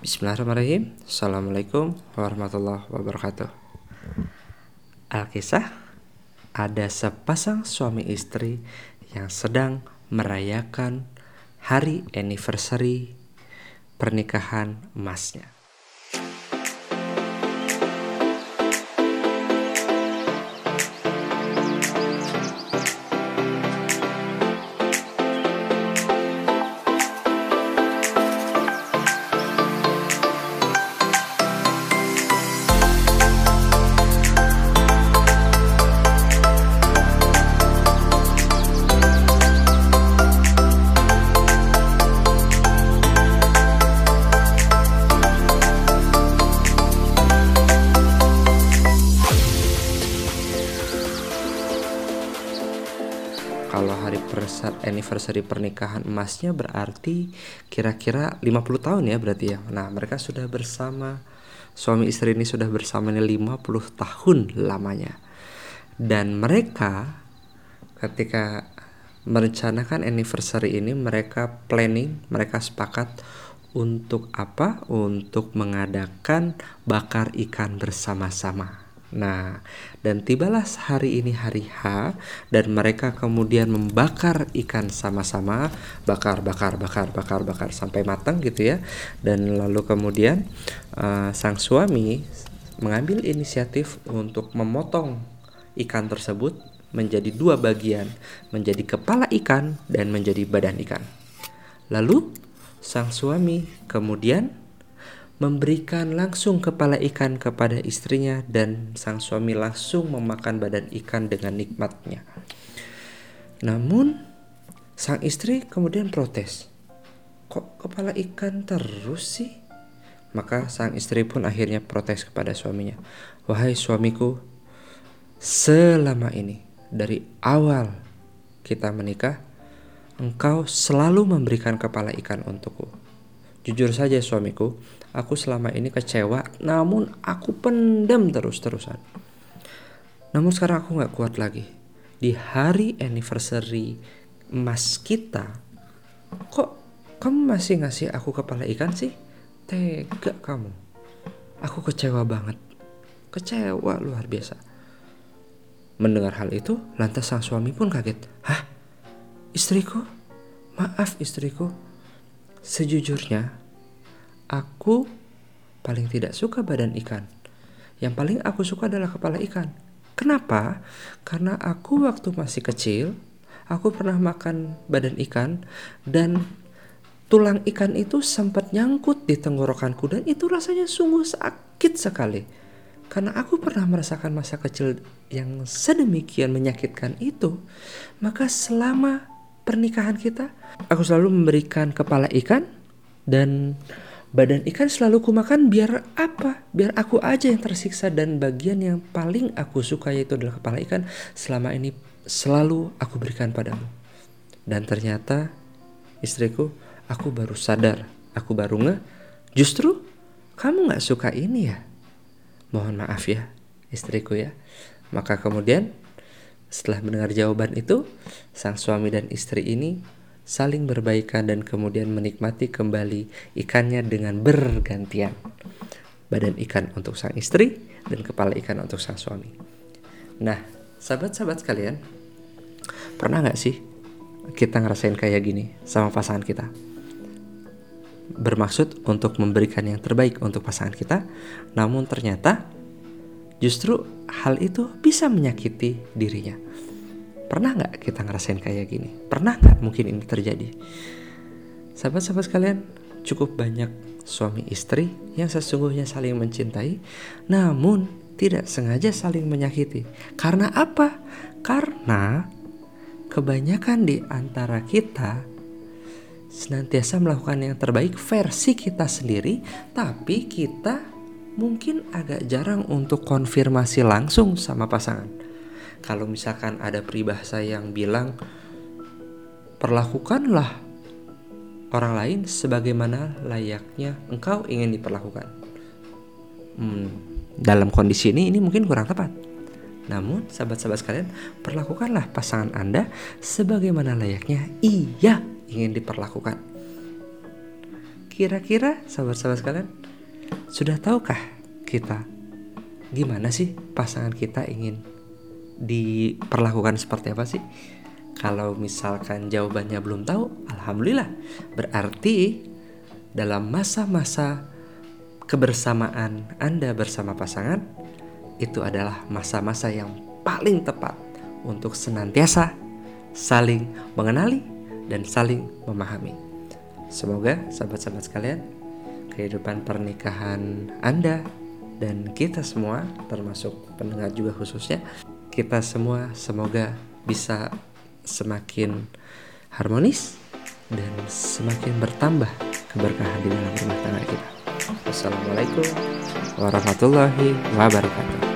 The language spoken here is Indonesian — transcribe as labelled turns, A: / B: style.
A: Bismillahirrahmanirrahim. Assalamualaikum warahmatullahi wabarakatuh. Alkisah Ada sepasang suami istri yang sedang merayakan hari anniversary pernikahan emasnya hari anniversary pernikahan emasnya berarti kira-kira 50 tahun ya berarti ya. Nah, mereka sudah bersama suami istri ini sudah bersama ini 50 tahun lamanya. Dan mereka ketika merencanakan anniversary ini mereka planning, mereka sepakat untuk apa? Untuk mengadakan bakar ikan bersama-sama. Nah, dan tibalah hari ini hari H dan mereka kemudian membakar ikan sama-sama, bakar, bakar, bakar, bakar, bakar sampai matang gitu ya. Dan lalu kemudian uh, sang suami mengambil inisiatif untuk memotong ikan tersebut menjadi dua bagian, menjadi kepala ikan dan menjadi badan ikan. Lalu sang suami kemudian memberikan langsung kepala ikan kepada istrinya dan sang suami langsung memakan badan ikan dengan nikmatnya. Namun sang istri kemudian protes. Kok kepala ikan terus sih? Maka sang istri pun akhirnya protes kepada suaminya. Wahai suamiku, selama ini dari awal kita menikah, engkau selalu memberikan kepala ikan untukku. Jujur saja suamiku, aku selama ini kecewa, namun aku pendam terus-terusan. Namun sekarang aku gak kuat lagi. Di hari anniversary emas kita, kok kamu masih ngasih aku kepala ikan sih? Tega kamu. Aku kecewa banget. Kecewa luar biasa. Mendengar hal itu, lantas sang suami pun kaget. Hah? Istriku? Maaf istriku, Sejujurnya, aku paling tidak suka badan ikan. Yang paling aku suka adalah kepala ikan. Kenapa? Karena aku waktu masih kecil, aku pernah makan badan ikan dan tulang ikan itu sempat nyangkut di tenggorokanku dan itu rasanya sungguh sakit sekali. Karena aku pernah merasakan masa kecil yang sedemikian menyakitkan itu, maka selama pernikahan kita, aku selalu memberikan kepala ikan dan badan ikan selalu kumakan biar apa? Biar aku aja yang tersiksa dan bagian yang paling aku suka yaitu adalah kepala ikan selama ini selalu aku berikan padamu. Dan ternyata istriku, aku baru sadar, aku baru nge, justru kamu gak suka ini ya? Mohon maaf ya, istriku ya. Maka kemudian setelah mendengar jawaban itu, sang suami dan istri ini saling berbaikan dan kemudian menikmati kembali ikannya dengan bergantian. Badan ikan untuk sang istri dan kepala ikan untuk sang suami. Nah, sahabat-sahabat sekalian, pernah nggak sih kita ngerasain kayak gini sama pasangan kita? Bermaksud untuk memberikan yang terbaik untuk pasangan kita, namun ternyata justru hal itu bisa menyakiti dirinya. Pernah nggak kita ngerasain kayak gini? Pernah nggak mungkin ini terjadi? Sahabat-sahabat sekalian, cukup banyak suami istri yang sesungguhnya saling mencintai, namun tidak sengaja saling menyakiti. Karena apa? Karena kebanyakan di antara kita senantiasa melakukan yang terbaik versi kita sendiri, tapi kita mungkin agak jarang untuk konfirmasi langsung sama pasangan. Kalau misalkan ada peribahasa yang bilang perlakukanlah orang lain sebagaimana layaknya engkau ingin diperlakukan. Hmm, dalam kondisi ini ini mungkin kurang tepat. Namun sahabat-sahabat sekalian, perlakukanlah pasangan Anda sebagaimana layaknya ia ingin diperlakukan kira-kira sahabat-sahabat sekalian sudah tahukah kita gimana sih pasangan kita ingin diperlakukan seperti apa sih? Kalau misalkan jawabannya belum tahu, alhamdulillah. Berarti dalam masa-masa kebersamaan Anda bersama pasangan itu adalah masa-masa yang paling tepat untuk senantiasa saling mengenali dan saling memahami. Semoga sahabat-sahabat sekalian, kehidupan pernikahan Anda dan kita semua termasuk pendengar juga khususnya kita semua semoga bisa semakin harmonis dan semakin bertambah keberkahan di dalam rumah tangga kita. Wassalamualaikum warahmatullahi wabarakatuh.